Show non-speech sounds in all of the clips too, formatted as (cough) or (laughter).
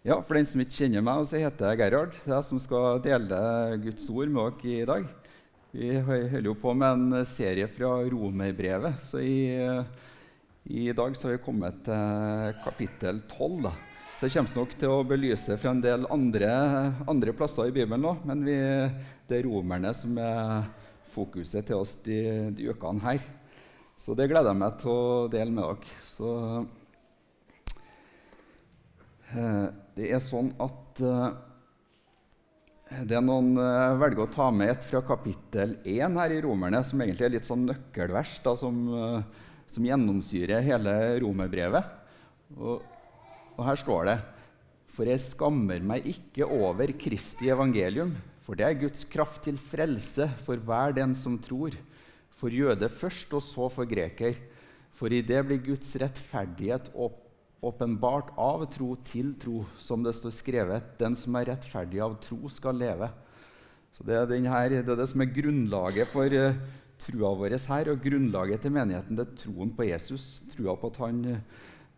Ja, For den som ikke kjenner meg, så heter jeg Gerhard. Det er jeg som skal dele Guds ord med dere i dag. Vi holder jo på med en serie fra Romerbrevet. Så i, i, dag så har vi kommet til kapittel 12. Da. Så jeg kommer nok til å belyse fra en del andre, andre plasser i Bibelen òg. Men vi, det er romerne som er fokuset til oss de, de ukene her. Så det gleder jeg meg til å dele med dere. Så det er sånn at eh, det er noen uh, velger å ta med et fra kapittel 1 her i Romerne, som egentlig er litt sånn nøkkelvers da, som, som, gjennomsyrer hele romerbrevet. Og, og, her står det For jeg skammer meg ikke over Kristi evangelium, for det er Guds kraft til frelse for hver den som tror. For jøde først, og så for greker. For i det blir Guds rettferdighet opp åpenbart av tro til tro, som det står skrevet. Den som er rettferdig av tro, skal leve. Så Det er, her, det, er det, som er grunnlaget for uh, trua vår her, og grunnlaget til menigheten. Det er troen på Jesus, trua på at han uh,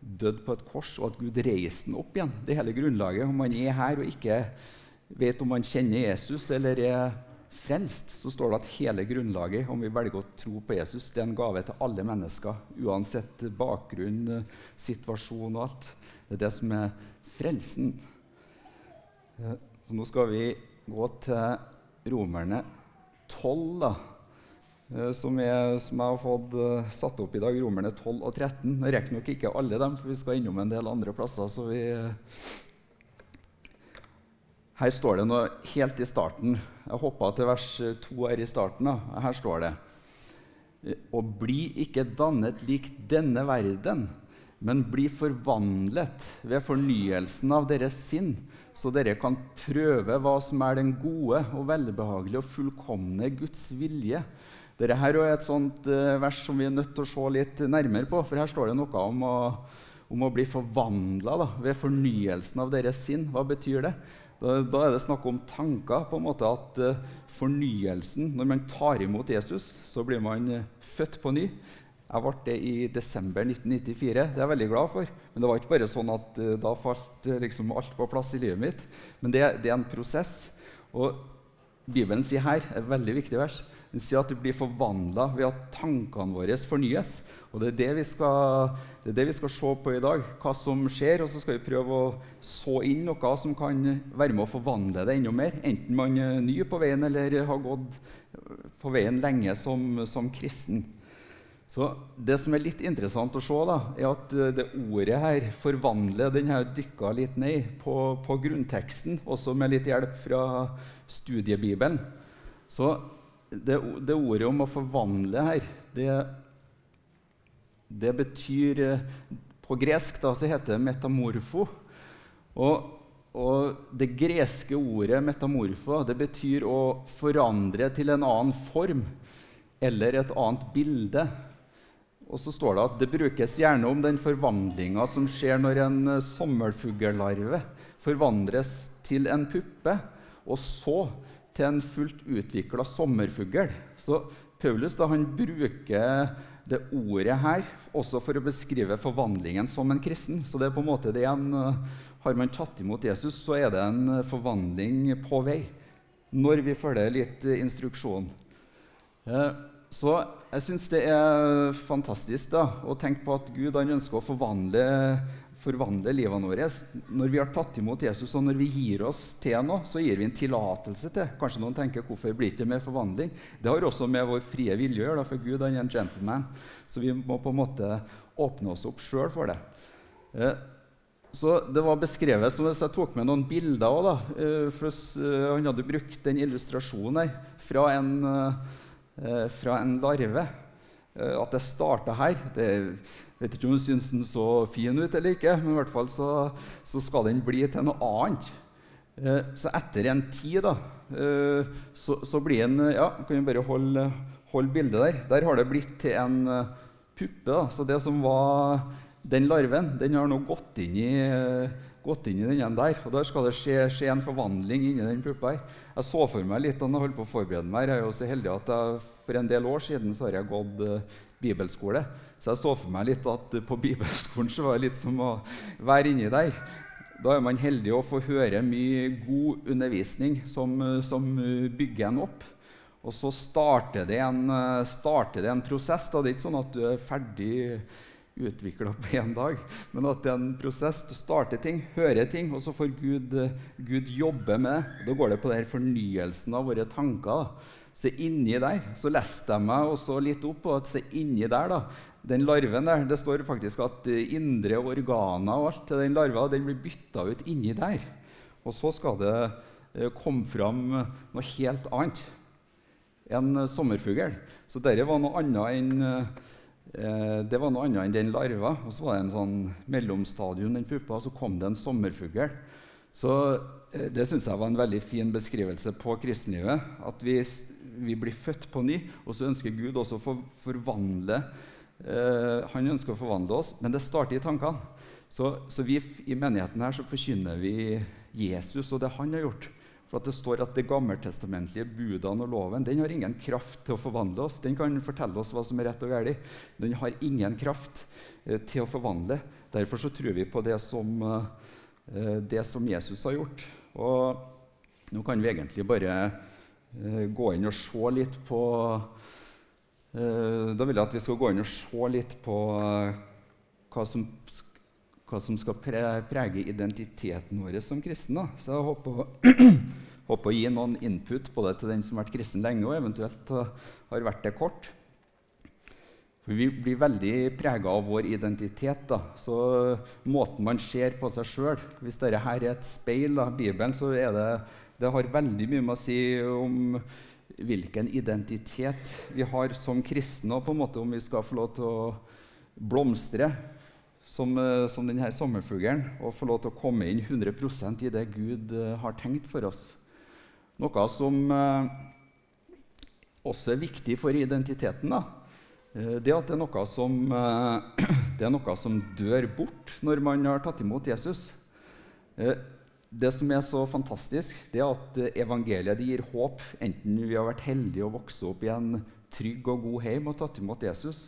døde på et kors, og at Gud reiste ham opp igjen. Det hele grunnlaget. Om man er her og ikke vet om man kjenner Jesus eller er frelst, så står det at hele grunnlaget, om vi velger å tro på Jesus, det er en gave til alle mennesker, uansett bakgrunn, situasjon og alt. Det er det som er frelsen. Eh, så nå skal vi gå til Romerne 12, da, eh, som, er, som jeg har fått eh, satt opp i dag. Romerne 12 og 13. Jeg rekker nok ikke alle dem, for vi skal innom en del andre plasser. så vi her står det noe helt i starten. Jeg hoppa til vers 2 her i starten. Da. Her står det Og bli ikke dannet lik denne verden, men bli forvandlet ved fornyelsen av deres sinn, så dere kan prøve hva som er den gode og velbehagelige og fullkomne Guds vilje. Dette her er et sånt uh, vers som vi er nødt til å se litt nærmere på, for her står det noe om å, om å bli forvandla ved fornyelsen av deres sinn. Hva betyr det? Da, da, er det snakk om tanker. på en måte At uh, fornyelsen Når man tar imot Jesus, så blir man uh, født på ny. Jeg ble det i desember 1994. Det er jeg veldig glad for. Men det var ikke bare sånn at uh, da falt liksom alt på plass i livet mitt. Men det, det, er en prosess. Og Bibelen sier her, et veldig viktig vers, den sier at vi blir forvandla ved at tankene våre fornyes. Og det er det, vi skal, det er det vi skal se på i dag, hva som skjer. Og så skal vi prøve å så inn noe som kan være med å forvandle det enda mer. Enten man er ny på veien eller har gått på veien lenge som, som kristen. Så Det som er litt interessant å se, da, er at det ordet her forvandler Den her dykka litt ned på, på, grunnteksten, også med litt hjelp fra studiebibelen. Så det, det ordet om å forvandle her, det det betyr eh, På gresk da, så heter det metamorfo. Og, og, det greske ordet metamorfo det betyr å forandre til en annen form eller et annet bilde. Og så står det at det brukes gjerne om den forvandlinga som skjer når en eh, forvandles forvandres til en puppe, og så til en fullt utvikla sommerfugl. Så Paulus da, bruker det ordet her også for å beskrive forvandlingen som en kristen. Så det er på en måte det en, eh, Har man tatt imot Jesus, så er det en eh, forvandling på vei. Når vi følger litt eh, instruksjon. Så jeg syns det er fantastisk da, å tenke på at Gud ønsker å forvandle forvandle livene våre. Når vi har tatt imot Jesus, og når vi gir oss til noe, så gir vi en tillatelse til. Kanskje noen tenker hvorfor blir det ikke mer forvandling? Det har også med vår frie vilje å gjøre, for Gud er en gentleman. Så vi må på en måte åpne oss opp sjøl for det. Eh, så Det var beskrevet som hvis jeg tok med noen bilder òg. Eh, eh, han hadde brukt den illustrasjonen her fra en, fra en larve. At det starta her. Det vet ikke om du syns den så fin ut eller ikke, men i hvert fall så, så skal den bli til noe annet. Eh, så etter en tid da, eh, så, så, blir den Ja, kan vi bare holde, holde, bildet der. Der har det blitt til en uh, puppe. da, Så det som var den larven, den har nå gått inn i, gått inn i den der. Og der skal det skje, skje, en forvandling inni den puppa her. Jeg så for meg litt da jeg holdt på å forberede meg. Jeg er jo så heldig at jeg, for en del år siden så har jeg gått uh, bibelskole. Så jeg så for meg litt at på bibelskolen så var det litt som å være inni der. Da er man heldig å få høre mye god undervisning som, som bygger en opp. Og så starter det en, starter det en prosess. Da. Det er ikke sånn at du er ferdig utvikla på én dag, men at det er en prosess. Du starter ting, hører ting, og så får Gud, Gud jobbe med det. Da går det på den fornyelsen av våre tanker. Da. Så inni der så leste jeg meg også litt opp på at så inni der, da, den larven der, det står faktisk at indre organer og alt til den larva den blir bytta ut inni der. Og så skal det eh, komme fram noe helt annet. En sommerfugl. Så dette var noe annet enn eh, det var noe annet enn den larva. Og så var det en sånn mellomstadium, den puppa, og så kom det en sommerfugl. Så eh, det syns jeg var en veldig fin beskrivelse på kristenlivet. At vi, vi blir født på ny, og så ønsker Gud også å forvandle Uh, han ønsker å forvandle oss, men det starter i tankene. Så, så vi i menigheten her så forkynner vi Jesus og det han har gjort. For at Det står at det gammeltestamentlige budene og loven den har ingen kraft til å forvandle oss. Den kan fortelle oss hva som er rett og galt. Den har ingen kraft eh, til å forvandle. Derfor så tror vi på det som, eh, det som Jesus har gjort. Og nå kan vi egentlig bare gå inn og se litt på Eh, da vil jeg at vi skal gå inn og se litt på eh, hva som, hva som skal prege identiteten vår som kristne. Så jeg håper, (clears throat) håper, å gi noen input både til den som har vært kristen lenge, og eventuelt har vært det kort. For vi blir veldig prega av vår identitet. Da. Så Måten man ser på seg sjøl Hvis dette her er et speil, av Bibelen, så det, det har veldig mye med å si om hvilken identitet vi har som kristne, og på en måte om vi skal få lov til å blomstre som, eh, som denne sommerfuglen og få lov til å komme inn 100% i det Gud eh, har tenkt for oss. Noe som eh, også er viktig for identiteten, da, det at det er, noe som, (clears throat) det er noe som dør bort når man har tatt imot Jesus. Det som er så fantastisk, det er at evangeliet gir håp, enten vi har vært heldige og vokst opp i en trygg og god heim og tatt imot Jesus,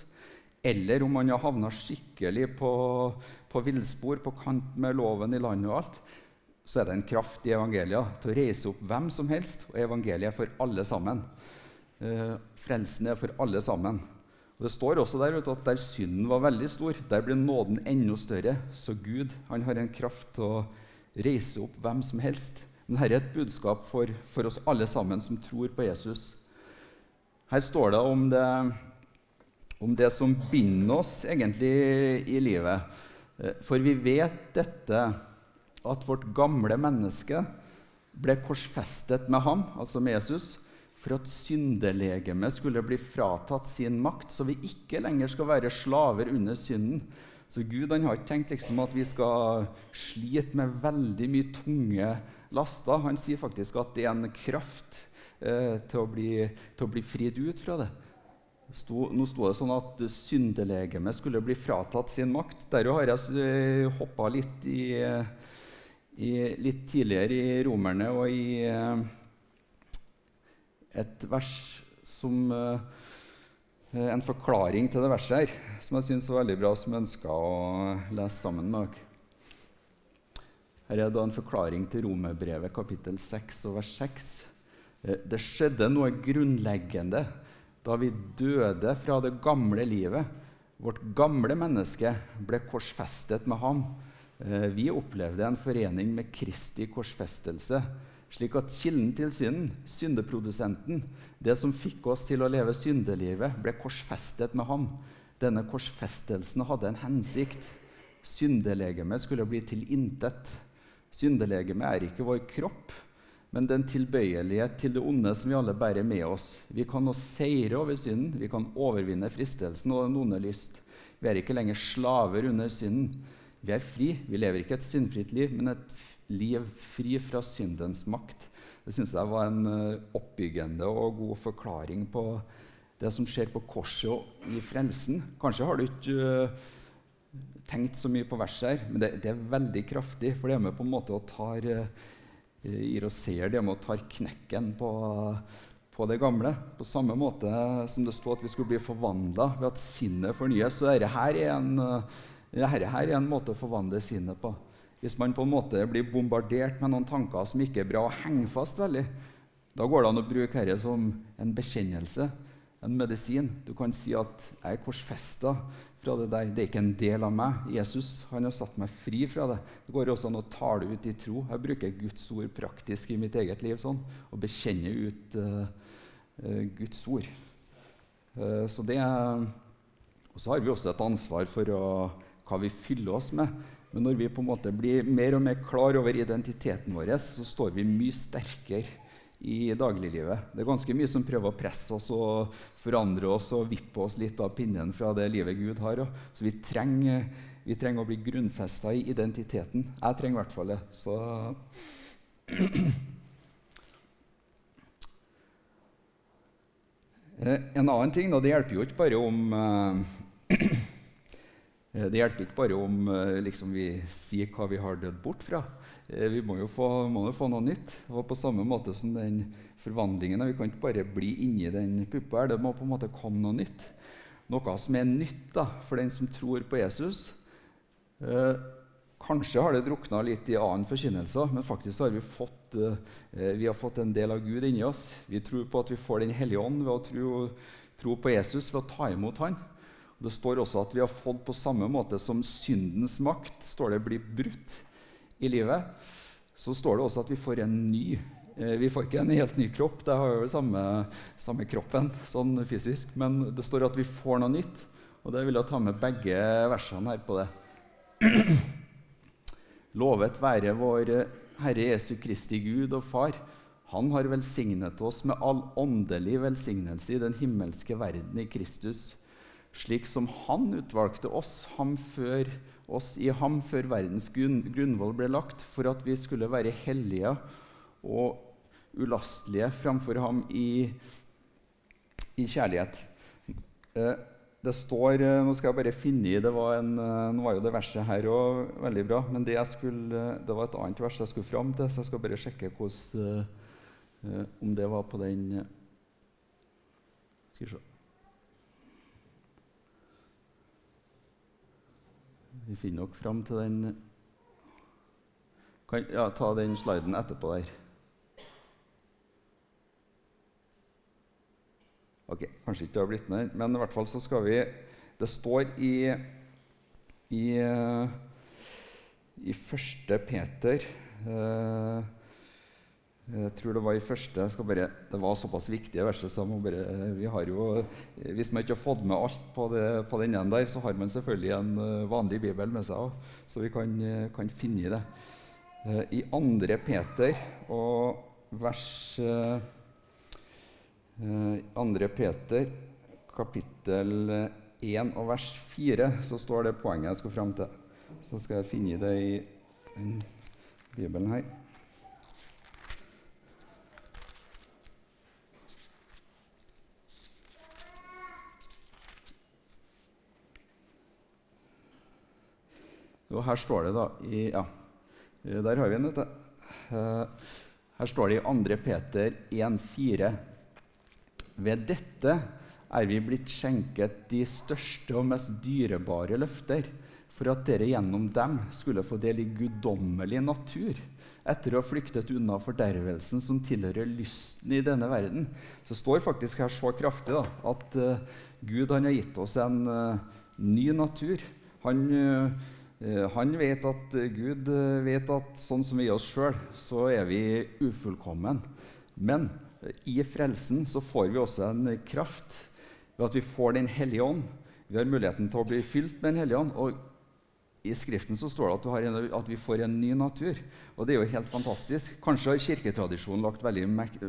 eller om man har havna skikkelig på, på villspor, på kant med loven i landet og alt, så er det en kraft i evangeliet til å reise opp hvem som helst. Og evangeliet er for alle sammen. Eh, frelsen er for alle sammen. Og Det står også der at der synden var veldig stor, der ble nåden enda større. Så Gud han har en kraft til å reise opp hvem som helst. Men dette er et budskap for, for, oss alle sammen som tror på Jesus. Her står det om det, om det som binder oss egentlig i livet. Eh, for vi vet dette, at vårt gamle menneske ble korsfestet med ham, altså med Jesus, for at syndelegemet skulle bli fratatt sin makt, så vi ikke lenger skal være slaver under synden. Så Gud han har ikke tenkt liksom at vi skal slite med veldig mye tunge laster. Han sier faktisk at det er en kraft eh, til, å bli, til, å bli, fridd ut fra det. Sto, nå sto det sånn at syndelegemet skulle bli fratatt sin makt. Der har jeg eh, hoppa litt, litt tidligere i Romerne og i eh, et vers som Eh, en forklaring til det verset her, som jeg syns var veldig bra, som jeg ønska å lese sammen med dere. Her er da en forklaring til Romerbrevet, kapittel 6 og vers 6. Eh, det skjedde noe grunnleggende da vi døde fra det gamle livet. Vårt gamle menneske ble korsfestet med ham. Eh, vi opplevde en forening med Kristi korsfestelse slik at kilden til synden, syndeprodusenten, det som fikk oss til å leve syndelivet, ble korsfestet med ham. Denne korsfestelsen hadde en hensikt. Syndelegemet skulle bli til intet. Syndelegemet er ikke vår kropp, men den tilbøyelighet til det onde som vi alle bærer med oss. Vi kan nå seire over synden, vi kan overvinne fristelsen og den onde lyst. Vi er ikke lenger slaver under synden. Vi er fri. Vi lever ikke et syndfritt liv, men et liv fri fra syndens makt. Det syns jeg var en eh, oppbyggende og god forklaring på det som skjer på korset og i frelsen. Kanskje har du ikke uh, tenkt så mye på verset her, men det, det, er veldig kraftig. For det er med på en måte å tar uh, gir oss seier, det med å ta knekken på, på, det gamle. På samme måte som det stod at vi skulle bli forvandla ved at sinnet fornyes. Så dette her er en dette her er en måte å forvandle sinnet på. Hvis man på en måte blir bombardert med noen tanker som ikke er bra, og henger fast veldig, da går det an å bruke dette som en bekjennelse, en medisin. Du kan si at 'jeg er korsfesta fra det der'. Det er ikke en del av meg. Jesus han har satt meg fri fra det. Det går også an å tale ut i tro. Jeg bruker Guds ord praktisk i mitt eget liv sånn, og bekjenner ut uh, uh, Guds ord. Uh, så det Og så har vi også et ansvar for å, hva vi fyller oss med. Men når vi på en måte blir mer og mer klar over identiteten vår, så står vi mye sterkere i dagliglivet. Det er ganske mye som prøver å presse oss og forandre oss og vippe oss litt av pinnen fra det livet Gud har. Så vi trenger, vi trenger å bli grunnfesta i identiteten. Jeg trenger i hvert fall det. Så (clears throat) eh, En annen ting, og det hjelper jo ikke bare om eh, det hjelper ikke bare om eh, liksom, vi sier hva vi har dødd bort fra. Eh, vi må jo få, må jo få noe nytt. Og på samme måte som den forvandlingen Vi kan ikke bare bli inni den puppa. her, Det må på en måte komme noe nytt. Noe som er nytt da, for den som tror på Jesus. Eh, kanskje har det drukna litt i annen forkynnelse, men faktisk har vi fått, eh, vi har fått en del av Gud inni oss. Vi tror på at vi får Den hellige ånd ved å tro, tro på Jesus, ved å ta imot Han. Det står også at vi har fått på samme måte som syndens makt står det blir brutt i livet. Så står det også at vi får en ny eh, Vi får ikke en helt ny kropp, det har jo samme, samme kroppen sånn fysisk, men det står at vi får noe nytt. Og det vil jeg ta med begge versene her på det. (clears throat) Lovet være vår Herre Jesu Kristi Gud og Far. Han har velsignet oss med all åndelig velsignelse i den himmelske verden i Kristus slik som han utvalgte oss, før, oss i ham før verdens grunnvoll ble lagt, for at vi skulle være hellige og ulastelige framfor ham i, i kjærlighet. Eh, det står eh, Nå skal jeg bare finne i det var en, eh, Nå var jo det verset her òg veldig bra, men det, skulle, det, var et annet vers jeg skulle fram til, så jeg skal bare sjekke hvordan, om det var på den Skal vi se Vi finner nok fram til den kan, ja, Ta den sliden etterpå der. Ok, Kanskje ikke du har blitt med, men i hvert fall så skal vi Det står i i, i første Peter eh, jeg tror det var i første bare, Det var såpass viktige verset så bare, vi har jo, Hvis man ikke har fått med alt på, det, på den ene der, så har man selvfølgelig en eh, vanlig bibel med seg òg, så vi kan, eh, kan, finne det. Eh, I andre Peter og vers andre Peter, kapittel 1 og vers 4, så står det poenget jeg skal fram til. Så skal jeg finne det i Bibelen her. Og her står det da i, Ja, der har vi den. vet du. Eh, her står det i 2. Peter 1,4.: Ved dette er vi blitt skjenket de største og mest dyrebare løfter, for at dere gjennom dem skulle få del i guddommelig natur, etter å ha flyktet unna fordervelsen som tilhører lysten i denne verden. Så står faktisk her så kraftig da, at uh, Gud har gitt oss en uh, ny natur. Han uh, Eh, han vet at eh, Gud eh, vet at sånn som vi er oss sjøl, så er vi ufullkommen. Men i frelsen så får vi også en kraft ved at vi får Den hellige ånd. Vi har muligheten til å bli fylt med Den hellige ånd. Og i Skriften så står det at, en, at, vi får en ny natur. Og det er jo helt fantastisk. Kanskje har kirketradisjonen lagt veldig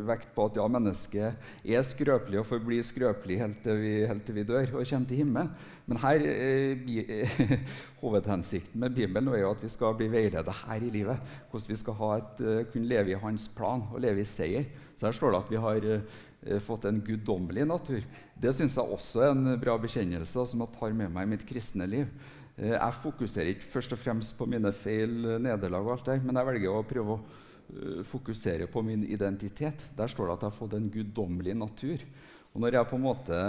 vekt på at ja, mennesket er skrøpelig og forblir skrøpelig helt til, vi, helt til vi dør og kommer til himmelen. Men her, eh, (laughs) hovedhensikten med Bibelen er jo at vi skal bli veiledet her i livet. Hvordan vi skal et, eh, kunne leve i Hans plan og leve i seier. Så her står det at vi har eh, fått en guddommelig natur. Det syns jeg også er en bra bekjennelse som jeg tar med meg i mitt kristne liv. Eh, jeg fokuserer ikke først og fremst på mine feil, eh, nederlag, og alt der, men jeg velger å prøve å eh, fokusere på min identitet. Der står det at jeg har fått en guddommelig natur. Og når jeg på en måte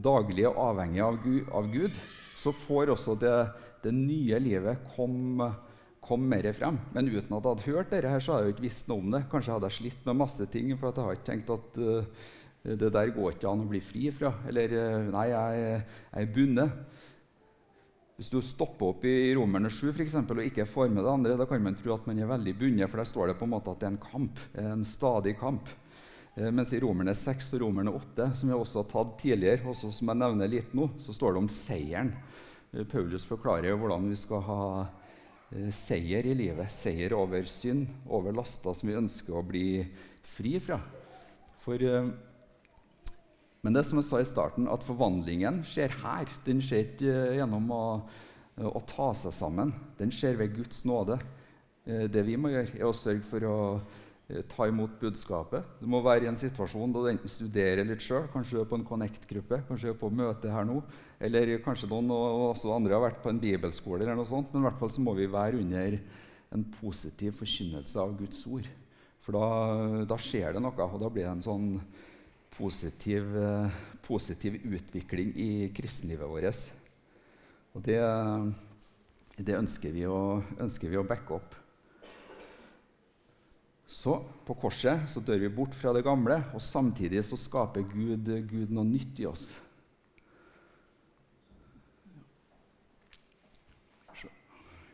daglig er avhengig av Gud, av Gud, så får også det, det nye livet komme, kom mer frem. Men uten at jeg hadde hørt dette, her, så hadde jeg ikke visst noe om det. Kanskje hadde jeg slitt med masse ting, for jeg har ikke tenkt at uh, det der går ikke an å bli fri fra. Eller uh, nei, jeg, jeg er bundet. Hvis du stopper opp i Romerne 7 for eksempel, og ikke får med det andre, da kan man tro at man er veldig bundet, for der står det på en måte at det er en kamp. En stadig kamp. Eh, mens i Romerne 6 og Romerne 8, som jeg også har tatt tidligere, også som jeg nevner litt nå, så står det om seieren. Eh, Paulus forklarer jo hvordan vi skal ha eh, seier i livet. Seier over synd, over laster som vi ønsker å bli fri fra. For men det som jeg sa i starten, at forvandlingen skjer her. Den skjer ikke eh, gjennom å, eh, å, ta seg sammen. Den skjer ved Guds nåde. Eh, det vi må gjøre, er å sørge for å ta imot budskapet. Du må være i en situasjon da du enten studerer litt sjøl, kanskje du er på en Connect-gruppe, kanskje du er på møte her nå, eller kanskje noen og også andre har vært på en bibelskole, eller noe sånt, men i hvert fall så må vi være under en positiv forkynnelse av Guds ord. For da, da skjer det noe, og da blir det en sånn positiv, eh, positiv utvikling i kristenlivet vårt. Og det, det ønsker, vi å, ønsker vi å backe opp. Så på korset så dør vi bort fra det gamle, og samtidig så skaper Gud, Gud noe nytt i oss.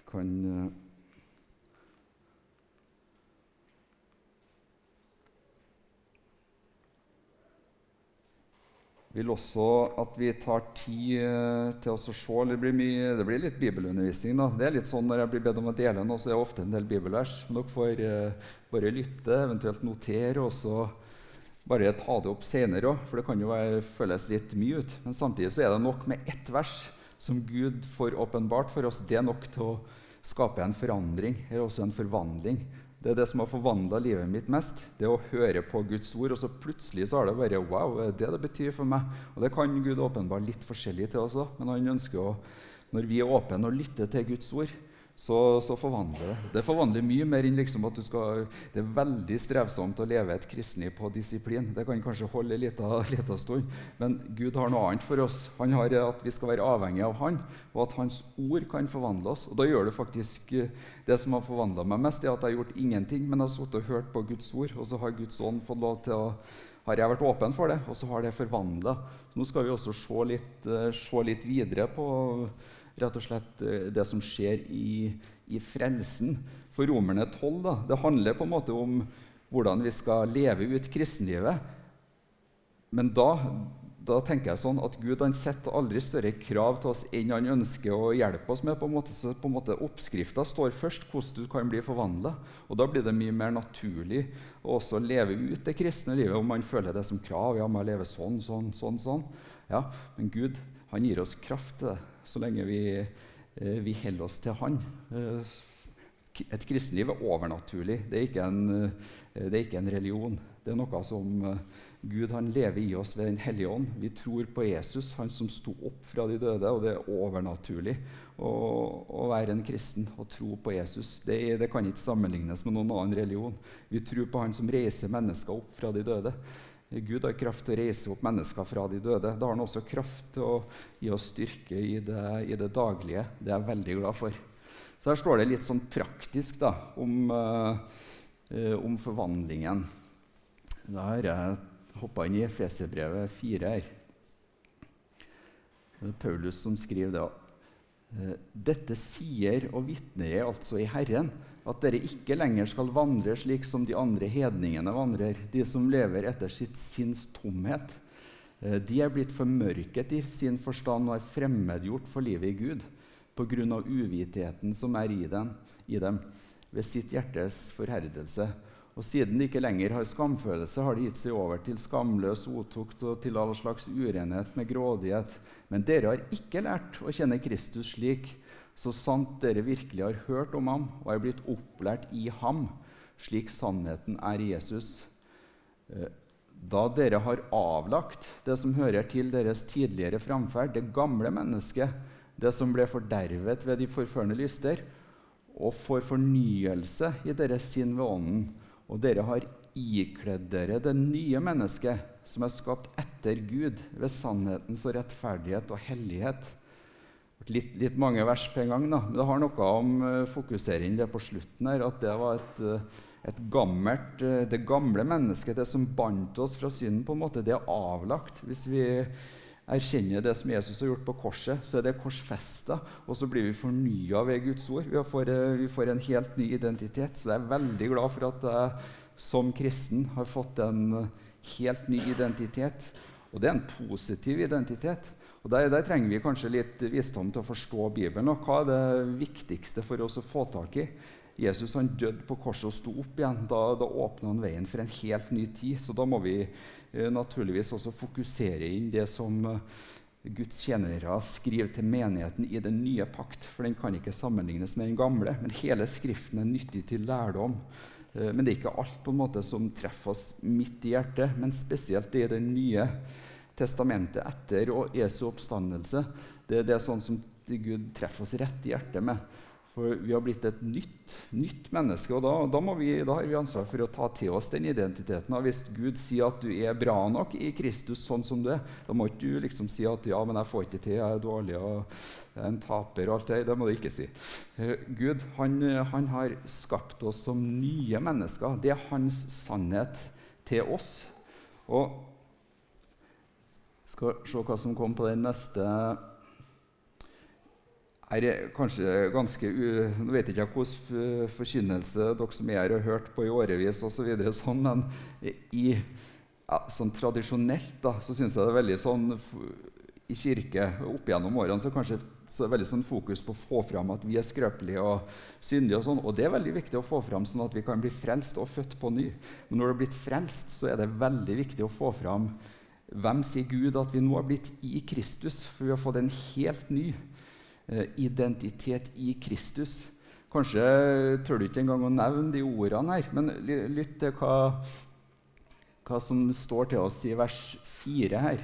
Kan... vil også at vi tar tid eh, til oss å se. Det blir, mye, det blir, litt bibelundervisning. da. Det er litt sånn Når jeg blir bedt om å dele noe, så er det ofte en del bibelvers. Men dere får eh, bare lytte, eventuelt notere, og så bare ta det opp senere òg. For det kan jo være, føles litt mye ut. Men samtidig så er det nok med ett vers som Gud får åpenbart for oss. Det er nok til å skape en forandring, eller også en forvandling. Det er det som har forvandla livet mitt mest. Det å høre på Guds ord. Og så plutselig så har det bare Wow, det er det det betyr for meg. Og det kan Gud åpenbart litt forskjellig til også, men han ønsker å, når vi er åpne og lytter til Guds ord, så, så, forvandler det. Det forvandler mye mer enn liksom at du skal Det er veldig strevsomt å leve et kristenliv på disiplin. Det kan kanskje holde en (laughs) liten stund, men Gud har noe annet for oss. Han har at vi skal være avhengig av Han, og at Hans ord kan forvandle oss. Og da gjør det faktisk eh, Det som har forvandla meg mest, er at jeg har gjort ingenting, men jeg har sittet og hørt på Guds ord, og så har Guds ånd fått lov til å har jeg vært åpen for det, og så har det forvandla. Nå skal vi også se litt, eh, se litt videre på rett og slett eh, det som skjer i, i frelsen. For Romerne 12 da, det handler på en måte om hvordan vi skal leve ut kristenlivet. Men da, da tenker jeg sånn at Gud han setter aldri større krav til oss enn han ønsker å hjelpe oss med. på en måte, så på en måte Oppskrifta står først, hvordan du kan bli forvandla. Da blir det mye mer naturlig å også leve ut det kristne livet om man føler det som krav. ja, man lever sånn, sånn, sånn, sånn. Ja, Men Gud han gir oss kraft til det så lenge vi, eh, vi holder oss til Han. Eh, et kristenliv er overnaturlig. Det er, en, eh, det er ikke en, religion. Det er noe som Gud han lever i oss ved Den hellige ånd. Vi tror på Jesus, han som sto opp fra de døde. Og det er overnaturlig å, å være en kristen og tro på Jesus. Det, det, kan ikke sammenlignes med noen annen religion. Vi tror på han som reiser mennesker opp fra de døde. Gud har kraft til å reise opp mennesker fra de døde. Da har han også kraft til å gi oss styrke i det, i det, daglige. Det er jeg veldig glad for. Så Her står det litt sånn praktisk da, om, eh, om forvandlingen. Da har jeg hoppa inn i Efeserbrevet 4 her. Det er Paulus som skriver det. Eh, dette sier og vitner jeg altså i Herren, at dere ikke lenger skal vandre slik som de andre hedningene vandrer, de som lever etter sitt sinns tomhet. Eh, de er blitt formørket i sin forstand og er fremmedgjort for livet i Gud pga. uvitheten som er i, den, i dem, ved sitt hjertes forherdelse. Og siden de ikke lenger har skamfølelse, har de gitt seg over til skamløs otukt og til all slags urenhet med grådighet. Men dere har ikke lært å kjenne Kristus slik, så sant dere virkelig har hørt om ham og er blitt opplært i ham, slik sannheten er Jesus. Eh, da dere har avlagt det som hører til deres tidligere framferd, det gamle mennesket, det som ble fordervet ved de forførende lyster, og får fornyelse i deres sinn ved Ånden, og dere har ikledd dere det nye mennesket, som er skapt etter Gud, ved sannhetens og rettferdighet og hellighet. litt, litt, mange vers på en gang. Da. Men det har noe om uh, fokusering det på slutten her, at det var et, uh, et gammelt, uh, det gamle mennesket, det som bandt oss fra synden, på en måte, det er avlagt. Hvis vi erkjenner det som Jesus har gjort på korset, så er det korsfesta. Og så blir vi fornya ved Guds ord. Vi får, vi får, en helt ny identitet. Så jeg er veldig glad for at jeg som kristen har fått en helt ny identitet. Og det er en positiv identitet. Og der, der, trenger vi kanskje litt visdom til å forstå Bibelen. Og hva er det viktigste for oss å få tak i? Jesus han døde på korset og sto opp igjen. Da, da åpna han veien for en helt ny tid. Så da må vi eh, naturligvis også fokusere inn det som eh, Guds tjenere skriver til menigheten i den nye pakt. For den kan ikke sammenlignes med den gamle. Men hele Skriften er nyttig til lærdom. Eh, men det er ikke alt på en måte som treffer oss midt i hjertet, men spesielt det i Det nye testamentet etter og Jesu oppstandelse, det, det er sånn som Gud treffer oss rett i hjertet med. For vi har blitt et nytt, nytt menneske, og da, da, vi, da, har vi ansvar for å ta til oss den identiteten. Og hvis Gud sier at du er bra nok i Kristus sånn som du er, da må ikke du liksom si at ja, men jeg får ikke til, jeg er dårlig og jeg er en taper. og alt Det Det må du ikke si. Uh, Gud han, han har skapt oss som nye mennesker. Det er hans sannhet til oss. Og skal se hva som kom på den neste er kanskje ganske Nå vet jeg ikke hvilken forkynnelse dere som er her har hørt på i årevis, og så sånn, men i, ja, sånn tradisjonelt da, så syns jeg det er veldig sånn i kirke opp gjennom årene så kanskje så er det veldig sånn fokus på å få fram at vi er skrøpelige og syndige. Og sånn, og det er veldig viktig å få fram sånn at vi kan bli frelst og født på ny. Men når du er blitt frelst, så er det veldig viktig å få fram hvem sier Gud at vi nå har blitt i Kristus? For vi har fått en helt ny identitet i Kristus. Kanskje tør du ikke engang å nevne de ordene her, men lytt til hva, hva som står til oss i vers 4 her.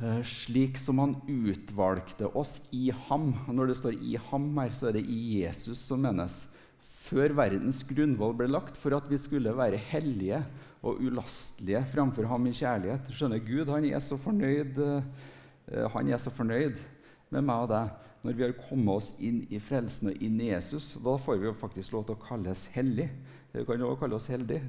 Eh, slik som han utvalgte oss i ham. Og når det står 'i ham' her, så er det i Jesus som menes. Før verdens grunnvoll ble lagt, for at vi skulle være hellige og ulastelige framfor ham i kjærlighet. Skjønner Gud han er så fornøyd, uh, han er så fornøyd med meg og deg når vi har kommet oss inn i frelsen og inn i Jesus. Da får vi jo faktisk lov til å kalles hellig. Vi kan jo også kalle oss heldige.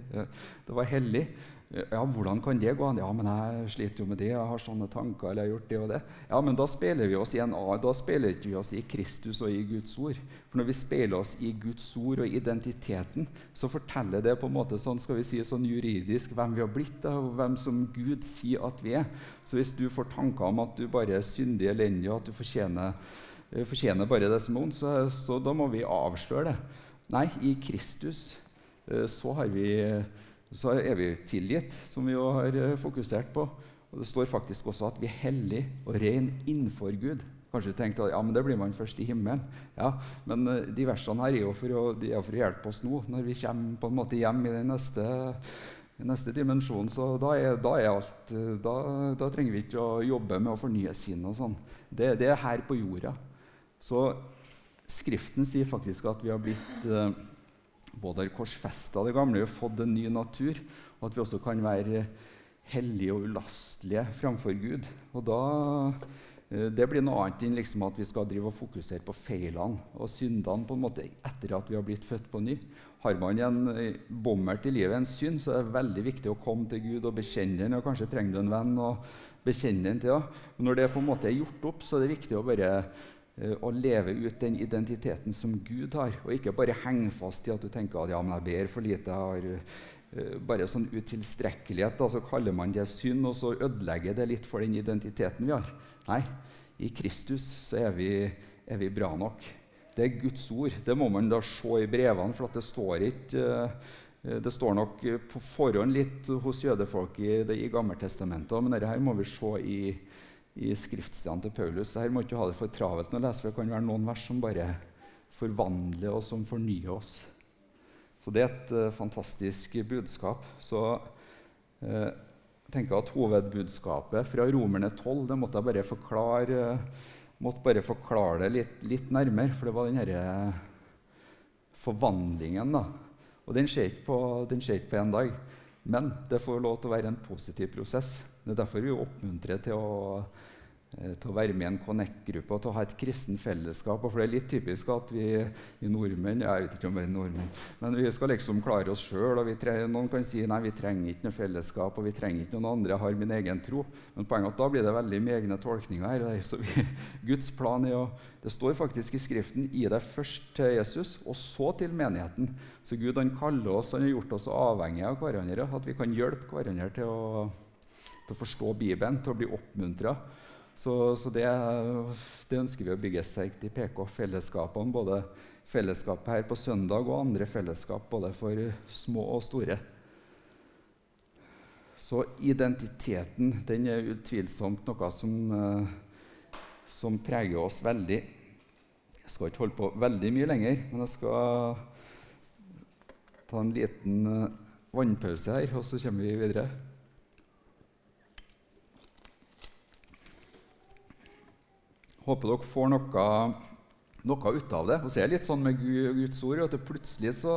Det var hellig. Ja, hvordan kan det gå an? Ja, men jeg sliter jo med det. Jeg har sånne tanker. eller jeg har gjort det og det. Ja, men da speiler vi oss i en A. Da speiler vi oss i Kristus og i Guds ord. For når vi speiler oss i Guds ord og identiteten, så forteller det på en måte sånn, skal vi si, sånn juridisk hvem vi har blitt, og hvem som Gud sier at vi er. Så hvis du får tanker om at du bare er syndig elendig, og at du fortjener, eh, fortjener bare det som er ondt, så, så da må vi avsløre det. Nei, i Kristus eh, så har vi så er vi tilgitt, som vi jo har eh, fokusert på. Og Det står faktisk også at vi er hellige og rene innenfor Gud. Kanskje du tenkte at ja, men det blir man først i himmelen. Ja, Men uh, de versene her er jo for å, for å, hjelpe oss nå, når vi kommer på en måte hjem i den neste, neste dimensjonen. Så da er, da er alt uh, da, da, trenger vi ikke å jobbe med å fornye sinnet og sånn. Det, det, er her på jorda. Så Skriften sier faktisk at vi har blitt både har korsfesta det gamle og fått en ny natur, og at vi også kan være hellige og ulastelige framfor Gud. Og da, eh, Det blir noe annet enn liksom at vi skal drive og fokusere på feilene og syndene på en måte etter at vi har blitt født på ny. Har man en eh, bommert i livet, en synd, så er det veldig viktig å komme til Gud og bekjenne den. og Kanskje trenger du en venn å bekjenne den til. Ja. Men når det på en måte er gjort opp, så er det viktig å bare Eh, å leve ut den identiteten som Gud har, og ikke bare henge fast i at du tenker at ja, men jeg ber for lite. jeg har uh, Bare sånn utilstrekkelighet. Da, så kaller man det synd, og så ødelegger det litt for den identiteten vi har. Nei, i Kristus så er vi, er vi bra nok. Det er Guds ord. Det må man da se i brevene, for det står ikke uh, det står nok på forhånd litt hos jødefolk i, i Gammeltestamentet, men dette må vi se i, i skriftstedene til Paulus. Så her må ikke ha det for travelt å lese, for det kan være noen vers som bare forvandler og som fornyer oss. Så det er et uh, fantastisk budskap. Så uh, tenker at hovedbudskapet fra Romerne 12 det måtte jeg bare forklare, måtte bare forklare det litt, litt, nærmere, for det var den denne forvandlingen. da. Og den skjer ikke på én dag. Men det får lov til å være en positiv prosess. Det er derfor vi oppmuntrer til å Eh, til å være med i en Connect-gruppe og til å ha et kristen fellesskap. For det er litt typisk at vi, vi nordmenn jeg vet ikke om vi er nordmenn, men vi skal liksom klare oss sjøl. Noen kan si nei, vi trenger ikke noe fellesskap, og vi trenger ikke noen andre. Jeg har min egen tro. Men poenget er at da blir det veldig med egne tolkninger her. Så vi, (laughs) Guds plan er å Det står faktisk i Skriften gi deg først til Jesus, og så til menigheten. Så Gud han kaller oss, han har gjort oss avhengige av hverandre. At vi kan hjelpe hverandre til å, til å forstå Bibelen, til å bli oppmuntra. Så, så det, det, ønsker vi å bygge sterkt i PK. Fellesskapene, både fellesskapet her på søndag og andre fellesskap, både for små og store. Så identiteten den er utvilsomt noe som, eh, som preger oss veldig. Jeg skal ikke holde på veldig mye lenger, men jeg skal ta en liten eh, vannpause her, og så kommer vi videre. Håper dere får noe, noe ut av det. Så er litt sånn med Guds ord at det plutselig så,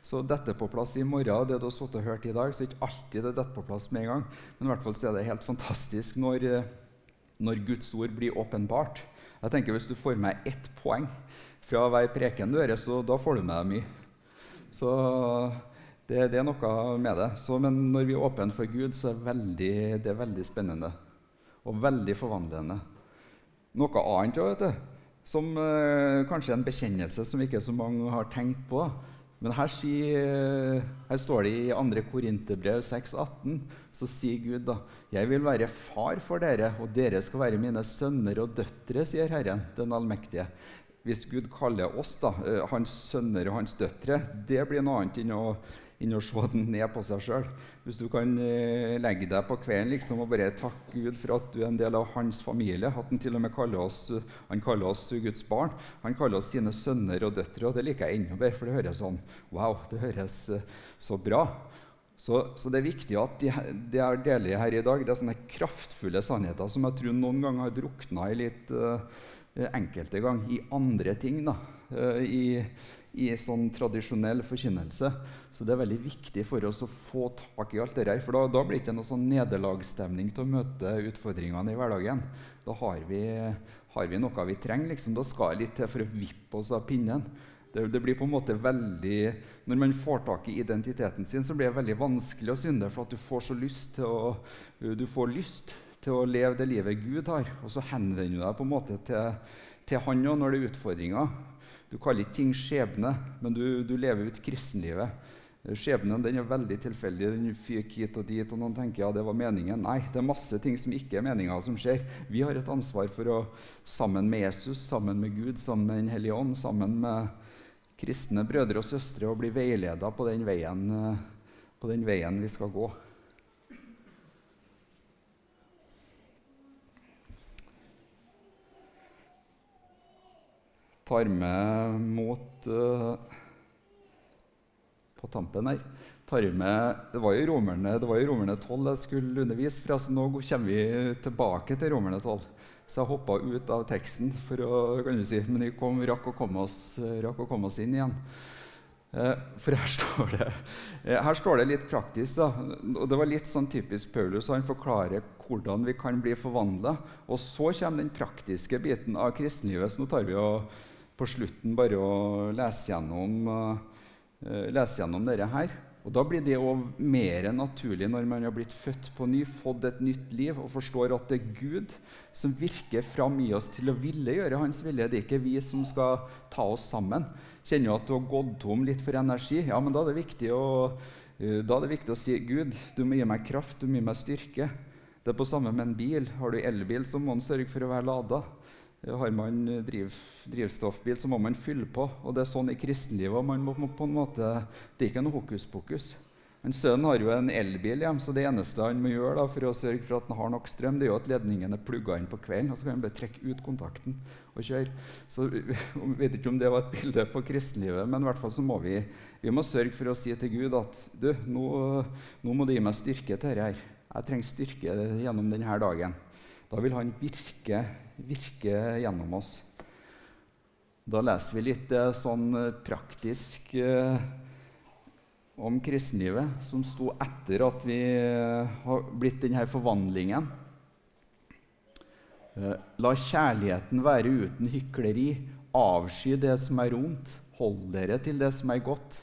så detter på plass i morgen det du har sittet og hørt i dag. Så ikke alltid det detter på plass med en gang. Men i hvert fall så er det helt fantastisk når, når Guds ord blir åpenbart. Jeg tenker Hvis du får med ett poeng fra hver preken du hører, så da får du med deg mye. Så det, det, er noe med det. Så, men når vi er åpne for Gud, så er det veldig, det er veldig spennende og veldig forvandlende noe annet òg, som eh, kanskje en bekjennelse som ikke så mange har tenkt på. Men her, sier, her står det i 2. Korinterbrev 6,18, så sier Gud da, 'Jeg vil være far for dere, og dere skal være mine sønner og døtre', sier Herren, den allmektige. Hvis Gud kaller oss da, eh, hans sønner og hans døtre, det blir noe annet enn å enn å se ned på seg sjøl. Hvis du kan eh, legge deg på kvelden liksom, og bare takke Gud for at du er en del av hans familie, at han til og med kaller oss, han kaller oss Guds barn, han kaller oss sine sønner og døtre, og det liker jeg enda bedre, for det høres sånn Wow, det høres eh, så bra. Så, så, det er viktig at det de jeg deler her i dag, det er sånne kraftfulle sannheter som jeg tror noen ganger har drukna i litt uh, enkelte ganger i andre ting. da, uh, i i sånn tradisjonell forkynnelse. Så det er veldig viktig for oss å få tak i alt det her. For da, da blir det ikke noe sånn nederlagsstemning til å møte utfordringene i hverdagen. Da har vi, har vi noe vi trenger. Liksom. Da skal det litt til for å vippe oss av pinnen. Det, det, blir på en måte veldig, Når man får tak i identiteten sin, så blir det veldig vanskelig å synde. For at du får så lyst til å, du får lyst til å leve det livet Gud har. Og så henvender du deg på en måte til, til Han òg når det er utfordringer. Du kaller ikke ting skjebne, men du, du lever ut kristenlivet. Skjebnen den er veldig tilfeldig. Den fyker hit og dit, og noen tenker ja, det var meningen. Nei, det er masse ting som ikke er meninga, som skjer. Vi har et ansvar for å, sammen med Jesus, sammen med Gud, sammen med Den hellige ånd, sammen med kristne brødre og søstre, å bli veileda på den veien, på den veien vi skal gå. Tar med mot uh, På tampen her tar med, Det var jo Romerne, det var jo Romerne 12 jeg skulle undervise fra, så nå kommer vi tilbake til Romerne 12. Så jeg hoppa ut av teksten, for å, kan du si, men vi kom, rakk, å komme oss, rakk å komme oss inn igjen. Eh, for her (laughs) står, det, eh, her står det litt praktisk. da, og Det var litt sånn typisk Paulus. Han forklarer hvordan vi kan bli forvandla. Og så kommer den praktiske biten av kristenlivet. Så nå tar vi og på slutten bare å lese gjennom, uh, lese gjennom dette her. Og Da blir det òg mer naturlig når man har blitt født på ny, fått et nytt liv og forstår at det er Gud som virker fram i oss til å ville gjøre Hans vilje. Det er ikke vi som skal ta oss sammen. Kjenner du at du har gått tom litt for energi? Ja, men da er det viktig å, uh, da er det viktig å si Gud, du må gi meg kraft, du må gi meg styrke. Det er på samme med en bil. Har du elbil, så må den sørge for å være lada. Har man driv, drivstoffbil, så må man fylle på. Og det er sånn i kristenlivet. Man må på en måte, det er ikke noe hokus pokus. Men Sønnen har jo en elbil hjemme, så det eneste han må gjøre da, for å sørge for at han har nok strøm, det er jo at ledningen er plugga inn på kvelden. og Så kan han bare trekke ut kontakten og kjøre. Så Jeg vet ikke om det var et bilde på kristenlivet, men i hvert fall så må vi, vi må sørge for å si til Gud at du, nå, nå må du gi meg styrke til dette. her. Jeg trenger styrke gjennom denne dagen. Da vil han virke, virke gjennom oss. Da leser vi litt det sånn eh, praktisk eh, om kristenlivet, som sto etter at vi har blitt denne forvandlingen. Eh, la kjærligheten være uten hykleri. Avsky det som er ondt. Hold dere til det som er godt.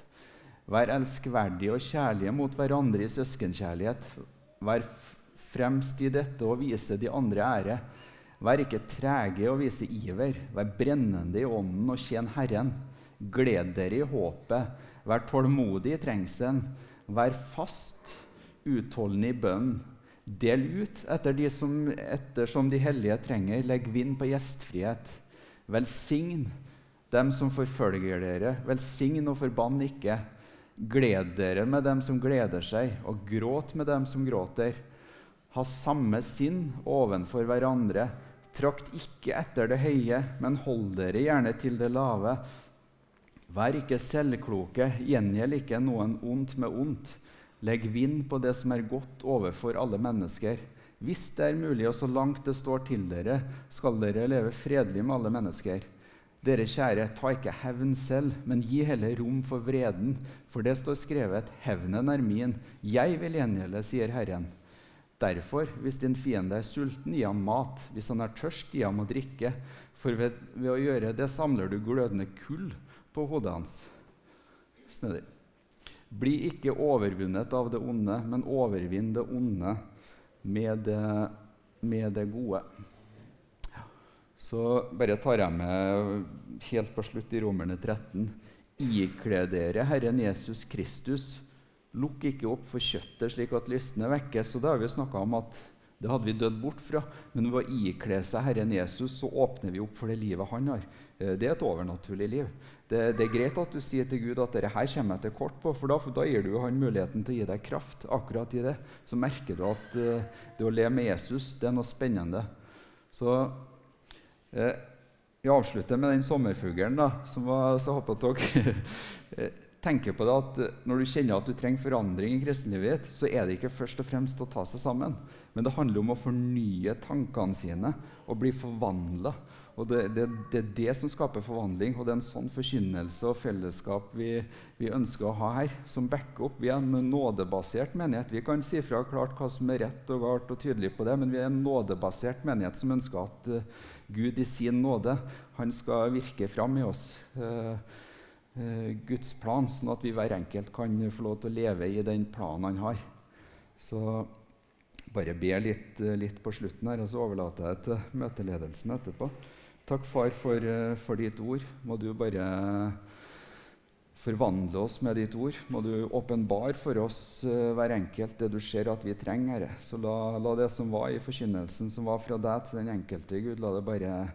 Vær elskverdige og kjærlige mot hverandre i søskenkjærlighet. Vær fremst i dette og vise de andre ære. Vær ikke trege og vise iver. Vær brennende i ånden og tjen Herren. Gled dere i håpet. Vær tålmodig i trengselen. Vær fast, utholdende i bønnen. Del ut etter de som, ettersom de hellige trenger. Legg vind på gjestfrihet. Velsign dem som forfølger dere. Velsign og forbann ikke. Gled dere med dem som gleder seg, og gråt med dem som gråter. Ha samme sinn ovenfor hverandre. Trakt ikke etter det høye, men hold dere gjerne til det lave. Vær ikke selvkloke, gjengjeld ikke noen ondt med ondt. Legg vind på det som er godt overfor alle mennesker. Hvis det er mulig, og så langt det står til dere, skal dere leve fredelig med alle mennesker. Dere kjære, ta ikke hevn selv, men gi heller rom for vreden. For det står skrevet:" Hevnen er min, jeg vil gjengjelde, sier Herren. Derfor, hvis din fiende er sulten, gi ham mat. Hvis han er tørst, gi ham å drikke. For ved, ved, å gjøre det samler du glødende kull på hodet hans. Snedig. Bli ikke overvunnet av det onde, men overvinn det onde med det, med det gode. Så bare tar jeg med helt på slutt i Romerne 13. Ikle dere Herren Jesus Kristus Lukk ikke opp for kjøttet slik at lystne vekkes. Og det har vi snakka om at det hadde vi dødd bort fra. Men ved å ikle seg Herren Jesus så åpner vi opp for det livet han har. Eh, det er et overnaturlig liv. Det, det er greit at du sier til Gud at dette her kommer jeg til kort på, for da, for da gir du han muligheten til å gi deg kraft. Akkurat i det så merker du at uh, det å leve med Jesus det er noe spennende. Så uh, vi avslutter med den sommerfuglen, da, som var, så håper at dere (laughs) tenker på det at når du kjenner at du trenger forandring i kristenlivet så er det ikke først og fremst å ta seg sammen, men det handler om å fornye tankene sine og bli forvandla. Det, det, det, er det som skaper forvandling, og det er en sånn forkynnelse og fellesskap vi, vi ønsker å ha her, som backer opp. Vi er en nådebasert menighet. Vi kan si fra klart hva som er rett og galt og tydelig på det, men vi er en nådebasert menighet som ønsker at uh, Gud i sin nåde han skal virke fram i oss. Uh, Eh, Guds plan, sånn at vi hver enkelt kan få lov til å leve i den planen han har. Så bare be litt, eh, litt på slutten her, og så overlater jeg til møteledelsen etterpå. Takk, far, for, eh, for, ditt ord. Må du bare forvandle oss med ditt ord. Må du åpenbare for oss hver enkelt det du ser at vi trenger. Så la, la, det som var i forkynnelsen, som var fra deg til den enkelte, Gud, la det bare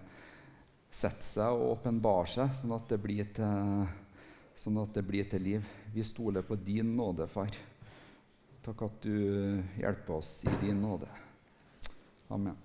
sette seg og åpenbare seg, sånn at det blir til sånn at det blir til liv. Vi stoler på din nåde, far. Takk at du hjelper oss i din nåde. Amen.